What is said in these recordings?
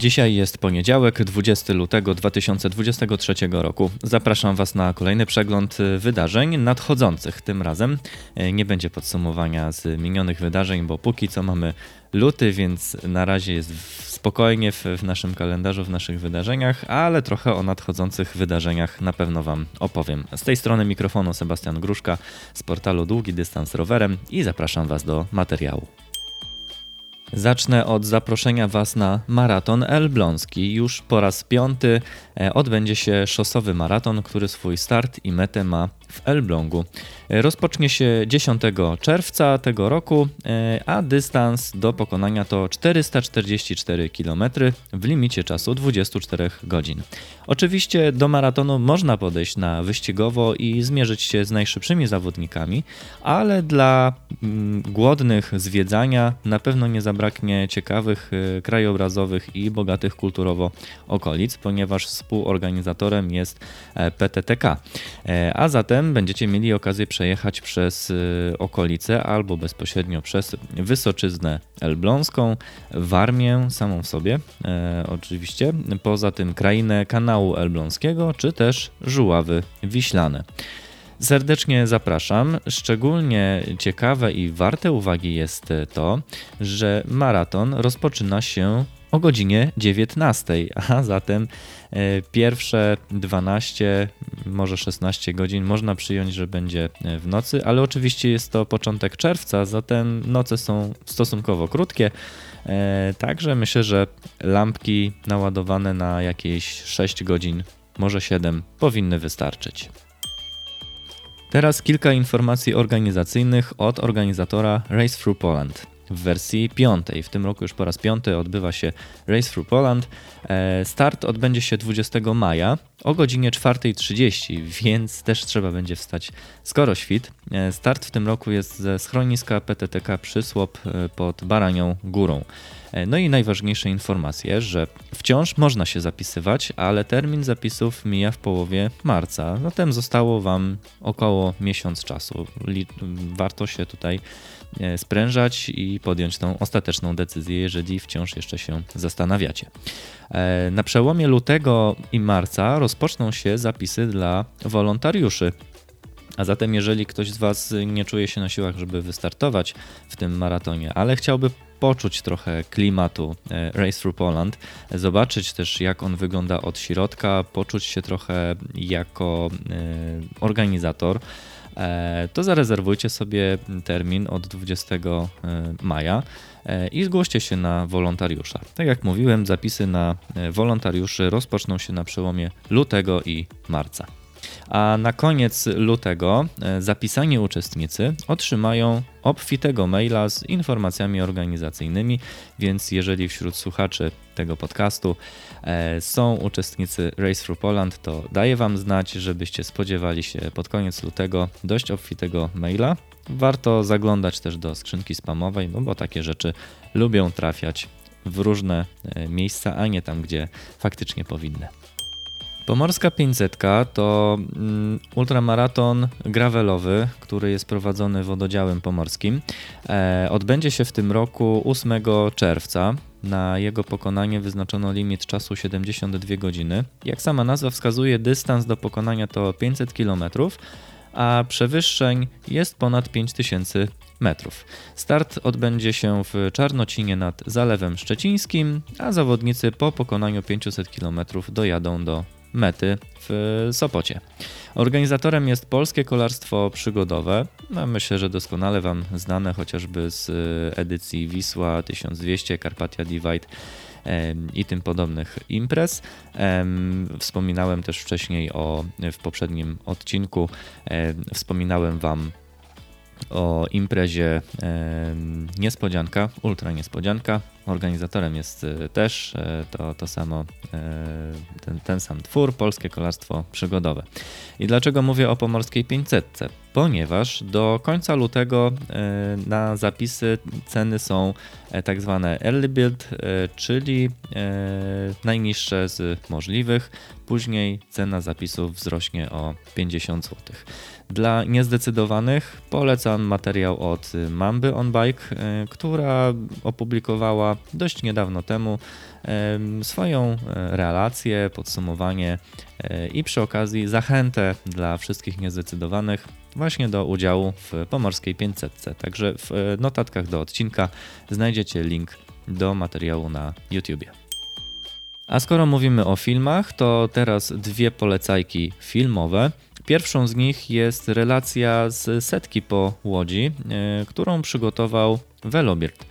Dzisiaj jest poniedziałek, 20 lutego 2023 roku. Zapraszam Was na kolejny przegląd wydarzeń nadchodzących. Tym razem e, nie będzie podsumowania z minionych wydarzeń, bo póki co mamy luty, więc na razie jest spokojnie w, w naszym kalendarzu, w naszych wydarzeniach, ale trochę o nadchodzących wydarzeniach na pewno Wam opowiem. Z tej strony mikrofonu Sebastian Gruszka z portalu Długi Dystans Rowerem i zapraszam Was do materiału. Zacznę od zaproszenia Was na maraton elbląski. Już po raz piąty e, odbędzie się szosowy maraton, który swój start i metę ma w Elblągu. Rozpocznie się 10 czerwca tego roku, e, a dystans do pokonania to 444 km w limicie czasu 24 godzin. Oczywiście do maratonu można podejść na wyścigowo i zmierzyć się z najszybszymi zawodnikami, ale dla mm, głodnych zwiedzania na pewno nie zabraknie ciekawych, e, krajobrazowych i bogatych kulturowo okolic, ponieważ współorganizatorem jest e, PTTK. A zatem potem będziecie mieli okazję przejechać przez y, okolice albo bezpośrednio przez Wysoczyznę Elbląską, Warmię samą w sobie, e, oczywiście, poza tym krainę kanału elbląskiego, czy też Żuławy Wiślane. Serdecznie zapraszam. Szczególnie ciekawe i warte uwagi jest to, że maraton rozpoczyna się o godzinie 19, a zatem e, pierwsze 12, może 16 godzin można przyjąć, że będzie e, w nocy, ale oczywiście jest to początek czerwca, zatem noce są stosunkowo krótkie. E, także myślę, że lampki naładowane na jakieś 6 godzin, może 7 powinny wystarczyć. Teraz kilka informacji organizacyjnych od organizatora Race Through Poland w wersji piątej. W tym roku już po raz piąty odbywa się Race Through Poland. E, start odbędzie się 20 maja o godzinie 4.30, więc też trzeba będzie wstać skoro świt. E, start w tym roku jest ze schroniska PTTK Przysłop e, pod Baranią Górą. No i najważniejsze informacje, że wciąż można się zapisywać, ale termin zapisów mija w połowie marca. Zatem zostało Wam około miesiąc czasu. Warto się tutaj sprężać i podjąć tą ostateczną decyzję, jeżeli wciąż jeszcze się zastanawiacie. E, na przełomie lutego i marca rozpoczną się zapisy dla wolontariuszy. A zatem, jeżeli ktoś z Was nie czuje się na siłach, żeby wystartować w tym maratonie, ale chciałby poczuć trochę klimatu e, Race Through Poland, zobaczyć też jak on wygląda od środka, poczuć się trochę jako organizator, E, to zarezerwujcie sobie termin od 20 e, maja e, i zgłoście się na wolontariusza. Tak jak mówiłem, zapisy na wolontariuszy rozpoczną się na przełomie lutego i marca. A na koniec lutego e, zapisani uczestnicy otrzymają obfitego maila z informacjami organizacyjnymi, więc jeżeli wśród słuchaczy tego podcastu e, są uczestnicy Race Through Poland, to daję Wam znać, żebyście spodziewali się pod koniec lutego dość obfitego maila. Warto zaglądać też do skrzynki spamowej, no bo takie rzeczy lubią trafiać w różne e, miejsca, a nie tam, gdzie faktycznie powinny. Pomorska 500 to mm, ultramaraton gravelowy, który jest prowadzony wododziałem pomorskim. E, odbędzie się w tym roku 8 czerwca. Na jego pokonanie wyznaczono limit czasu 72 godziny. Jak sama nazwa wskazuje, dystans do pokonania to 500 km, a przewyższeń jest ponad 5000 metrów. Start odbędzie się w Czarnocinie nad Zalewem Szczecińskim, a zawodnicy po pokonaniu 500 km dojadą do mety w Sopocie. Organizatorem jest Polskie Kolarstwo Przygodowe. No, myślę, że doskonale Wam znane chociażby z e, edycji Wisła 1200, Carpatia Divide i tym podobnych imprez. Wspominałem też wcześniej o, w poprzednim odcinku, wspominałem Wam o imprezie Niespodzianka, Ultra Niespodzianka. Organizatorem jest e, też e, to, to samo, e, ten, ten sam twór, Polskie Kolarstwo Przygodowe. I dlaczego mówię o Pomorskiej 500? Ponieważ do końca lutego na zapisy ceny są tak zwane early build, czyli najniższe z możliwych. Później cena zapisów wzrośnie o 50 zł. Dla niezdecydowanych polecam materiał od Mamby on Bike, która opublikowała dość niedawno temu swoją relację, podsumowanie i przy okazji zachętę dla wszystkich niezdecydowanych właśnie do udziału w Pomorskiej 500. Także w notatkach do odcinka znajdziecie link do materiału na YouTubie. A skoro mówimy o filmach, to teraz dwie polecajki filmowe. Pierwszą z nich jest relacja z setki po Łodzi, e, którą przygotował Velobirt.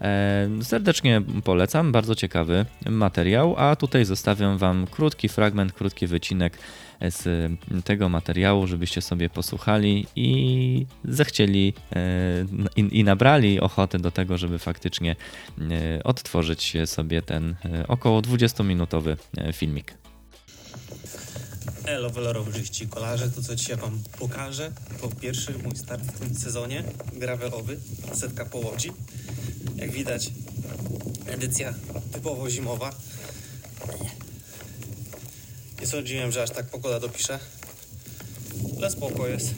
E, serdecznie polecam, bardzo ciekawy materiał, a tutaj zostawiam Wam krótki fragment, krótki wycinek z tego materiału, żebyście sobie posłuchali i zechcieli e, i, nabrali ochoty do tego, żeby faktycznie e, odtworzyć sobie ten około 20-minutowy filmik. Elo Welerowyści kolarze, to co dzisiaj wam pokażę, to pierwszy mój start w tym sezonie gravelowy, setka po Łodzi. Jak widać, edycja typowo zimowa. Nie sądziłem, że aż tak pogoda dopisze, ale spoko jest.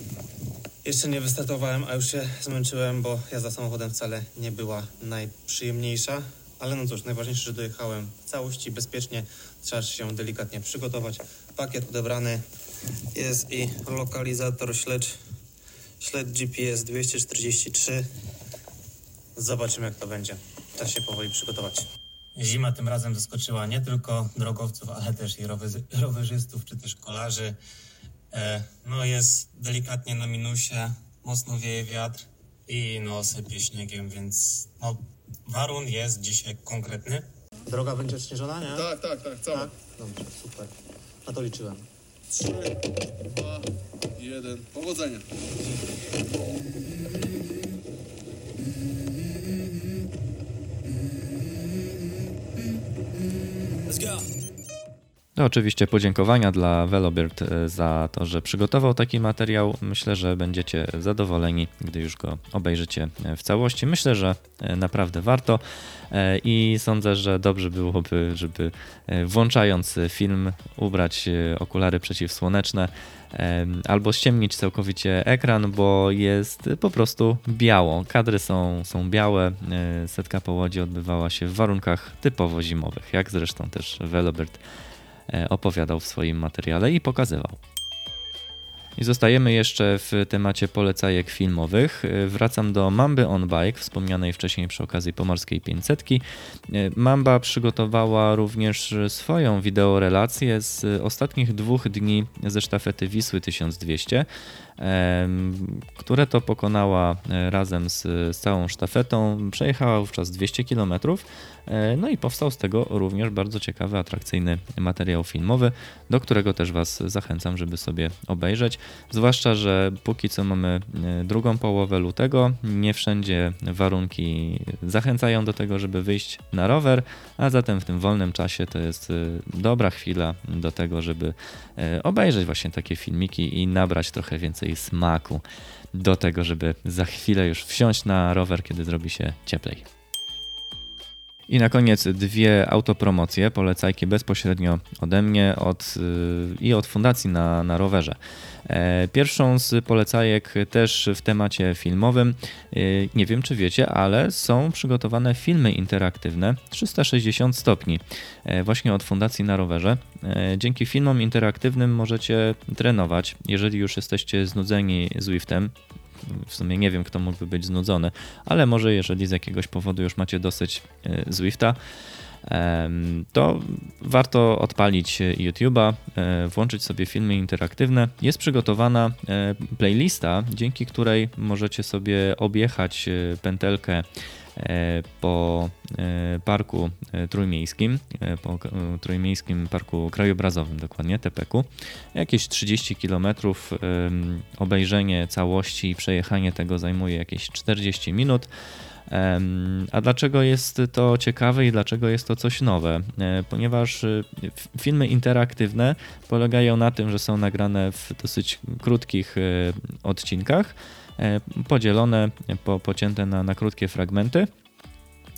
Jeszcze nie wystartowałem, a już się zmęczyłem, bo jazda samochodem wcale nie była najprzyjemniejsza. Ale no cóż, najważniejsze, że dojechałem w całości bezpiecznie. Trzeba się delikatnie przygotować. Pakiet odebrany jest i lokalizator śledź, śledź GPS 243. Zobaczymy jak to będzie. Trzeba się powoli przygotować. Zima tym razem zaskoczyła nie tylko drogowców, ale też i rowerzystów czy też kolarzy. E, no jest delikatnie na minusie, mocno wieje wiatr i no sypie śniegiem, więc no warun jest dzisiaj konkretny. Droga będzie odśnieżona, nie? Tak, tak, tak, cała. Tak? Dobrze, super. Na to liczyłem. 3, 2, 1. Powodzenia. No, oczywiście podziękowania dla Velobird e, za to, że przygotował taki materiał. Myślę, że będziecie zadowoleni, gdy już go obejrzycie e, w całości. Myślę, że e, naprawdę warto i sądzę, że dobrze byłoby, żeby włączając film ubrać okulary przeciwsłoneczne albo ściemnić całkowicie ekran, bo jest po prostu biało. Kadry są, są białe. Setka po łodzi odbywała się w warunkach typowo zimowych, jak zresztą też Velobird opowiadał w swoim materiale i pokazywał. I zostajemy jeszcze w temacie polecajek filmowych. E, wracam do Mamby on Bike, wspomnianej wcześniej przy okazji Pomorskiej 500. E, Mamba przygotowała również swoją wideorelację z ostatnich dwóch dni ze sztafety Wisły 1200 które to pokonała e, razem z, z całą sztafetą. Przejechała wówczas 200 km. E, no i powstał z tego również bardzo ciekawy, atrakcyjny materiał filmowy, do którego też Was zachęcam, żeby sobie obejrzeć. Zwłaszcza, że póki co mamy e, drugą połowę lutego, nie wszędzie warunki zachęcają do tego, żeby wyjść na rower, a zatem w tym wolnym czasie to jest dobra chwila do tego, żeby obejrzeć właśnie takie filmiki i nabrać trochę więcej więcej smaku do tego, żeby za chwilę już wsiąść na rower, kiedy zrobi się cieplej. I na koniec dwie autopromocje, polecajki bezpośrednio ode mnie od, yy, i od Fundacji na, na rowerze. E, pierwszą z polecajek też w temacie filmowym. E, nie wiem, czy wiecie, ale są przygotowane filmy interaktywne 360 stopni e, właśnie od Fundacji na rowerze. Dzięki filmom interaktywnym możecie trenować, jeżeli już jesteście znudzeni Zwiftem, w sumie nie wiem, kto mógłby być znudzony, ale może jeżeli z jakiegoś powodu już macie dosyć Zwifta, to warto odpalić YouTube'a, e, włączyć sobie filmy interaktywne. Jest przygotowana e, playlista, dzięki której możecie sobie objechać e, pętelkę po parku trójmiejskim, po trójmiejskim parku krajobrazowym dokładnie, TPK. Jakieś 30 km obejrzenie całości i przejechanie tego zajmuje jakieś 40 minut. A dlaczego jest to ciekawe i dlaczego jest to coś nowe? E, ponieważ filmy interaktywne polegają na tym, że są nagrane w dosyć krótkich odcinkach, e, podzielone, po, pocięte na, na krótkie fragmenty.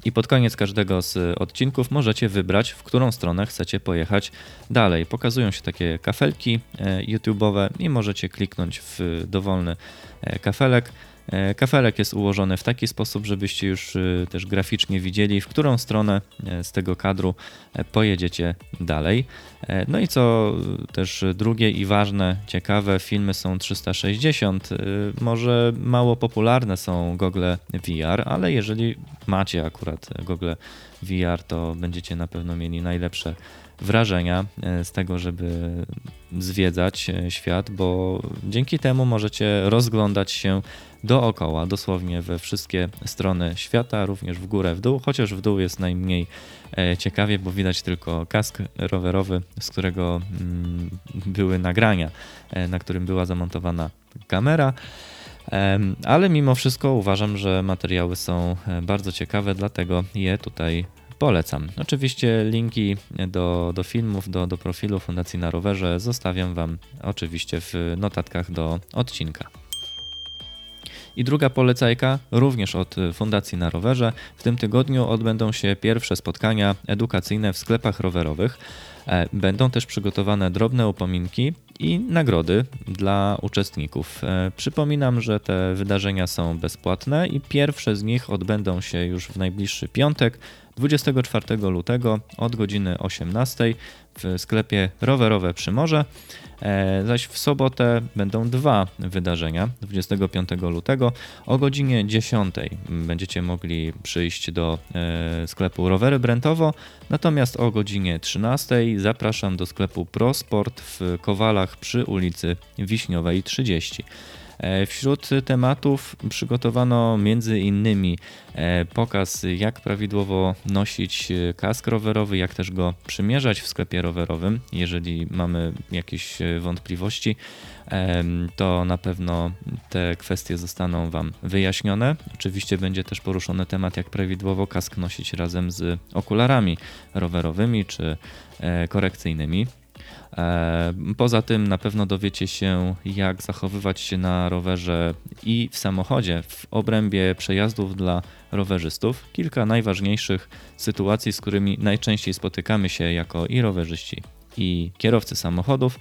I pod koniec każdego z odcinków możecie wybrać, w którą stronę chcecie pojechać dalej. Pokazują się takie kafelki e, YouTube'owe i możecie kliknąć w dowolny kafelek E, kafelek jest ułożony w taki sposób, żebyście już e, też graficznie widzieli, w którą stronę z tego kadru pojedziecie dalej. No i co też drugie i ważne, ciekawe, filmy są 360. Może mało popularne są gogle VR, ale jeżeli macie akurat gogle VR, to będziecie na pewno mieli najlepsze wrażenia e, z tego, żeby zwiedzać e, świat, bo dzięki temu możecie rozglądać się dookoła, dosłownie we wszystkie strony świata, również w górę, w dół, chociaż w dół jest najmniej e, ciekawie, bo widać tylko kask rowerowy, z którego mm, były nagrania, na którym była zamontowana kamera. Ale mimo wszystko uważam, że materiały są bardzo ciekawe, dlatego je tutaj polecam. Oczywiście linki do, do filmów, do, do profilu Fundacji na Rowerze zostawiam Wam oczywiście w notatkach do odcinka. I druga polecajka, również od Fundacji na Rowerze. W tym tygodniu odbędą się pierwsze spotkania edukacyjne w sklepach rowerowych. E, będą też przygotowane drobne upominki i nagrody dla uczestników. E, przypominam, że te wydarzenia są bezpłatne i pierwsze z nich odbędą się już w najbliższy piątek, 24 lutego od godziny 18 w sklepie Rowerowe Przymorze. E, zaś w sobotę będą dwa wydarzenia. 25 lutego o godzinie 10 będziecie mogli przyjść do e, sklepu Rowery Brentowo, natomiast o godzinie 13 zapraszam do sklepu ProSport w Kowalach przy ulicy Wiśniowej 30. E, wśród tematów przygotowano innymi e, pokaz, jak prawidłowo nosić e, kask rowerowy, jak też go przymierzać w sklepie rowerowym. Jeżeli mamy jakieś wątpliwości, to na pewno te kwestie zostaną Wam wyjaśnione. Oczywiście będzie też poruszony temat, jak prawidłowo kask nosić razem z okularami rowerowymi czy korekcyjnymi. E, poza tym na pewno dowiecie się, jak zachowywać się na rowerze i w samochodzie w obrębie przejazdów dla rowerzystów. Kilka najważniejszych sytuacji, z którymi najczęściej spotykamy się jako i rowerzyści, i kierowcy samochodów.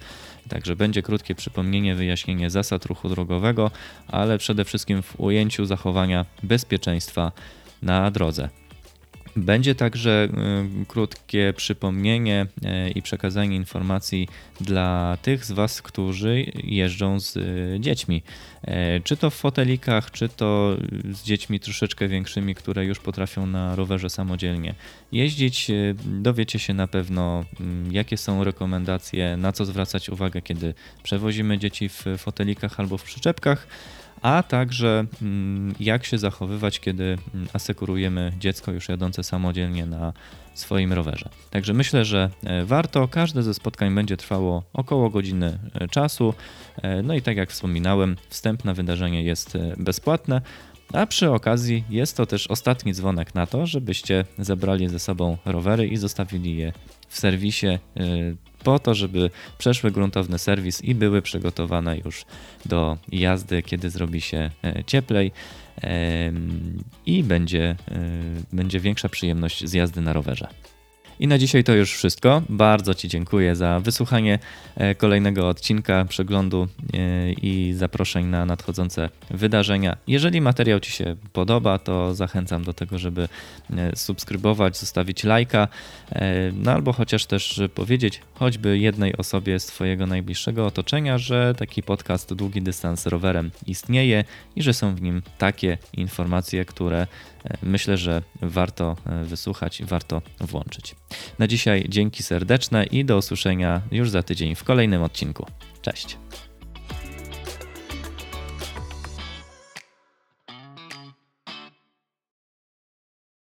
Także będzie krótkie przypomnienie, wyjaśnienie zasad ruchu drogowego, ale przede wszystkim w ujęciu zachowania bezpieczeństwa na drodze. Będzie także y, krótkie przypomnienie y, i przekazanie informacji dla tych z Was, którzy jeżdżą z y, dziećmi. Czy to w fotelikach, czy to z dziećmi troszeczkę większymi, które już potrafią na rowerze samodzielnie jeździć. Dowiecie się na pewno, mm, jakie są rekomendacje, na co zwracać uwagę, kiedy przewozimy dzieci w fotelikach albo w przyczepkach a także mm, jak się zachowywać, kiedy mm, asekurujemy dziecko już jadące samodzielnie na swoim rowerze. Także myślę, że e, warto. Każde ze spotkań będzie trwało około godziny e, czasu. E, no i tak jak wspominałem, wstęp na wydarzenie jest bezpłatne. A przy okazji jest to też ostatni dzwonek na to, żebyście zabrali ze sobą rowery i zostawili je w serwisie po to, żeby przeszły gruntowny serwis i były przygotowane już do jazdy, kiedy zrobi się e, cieplej i będzie, e, będzie większa przyjemność z jazdy na rowerze. I na dzisiaj to już wszystko. Bardzo Ci dziękuję za wysłuchanie e, kolejnego odcinka, przeglądu e, i zaproszeń na nadchodzące wydarzenia. Jeżeli materiał Ci się podoba, to zachęcam do tego, żeby e, subskrybować, zostawić lajka, no albo chociaż też powiedzieć choćby jednej osobie z Twojego najbliższego otoczenia, że taki podcast Długi Dystans Rowerem istnieje i że są w nim takie informacje, które myślę, że warto wysłuchać i warto włączyć. Na dzisiaj dzięki serdeczne i do usłyszenia już za tydzień w kolejnym odcinku. Cześć.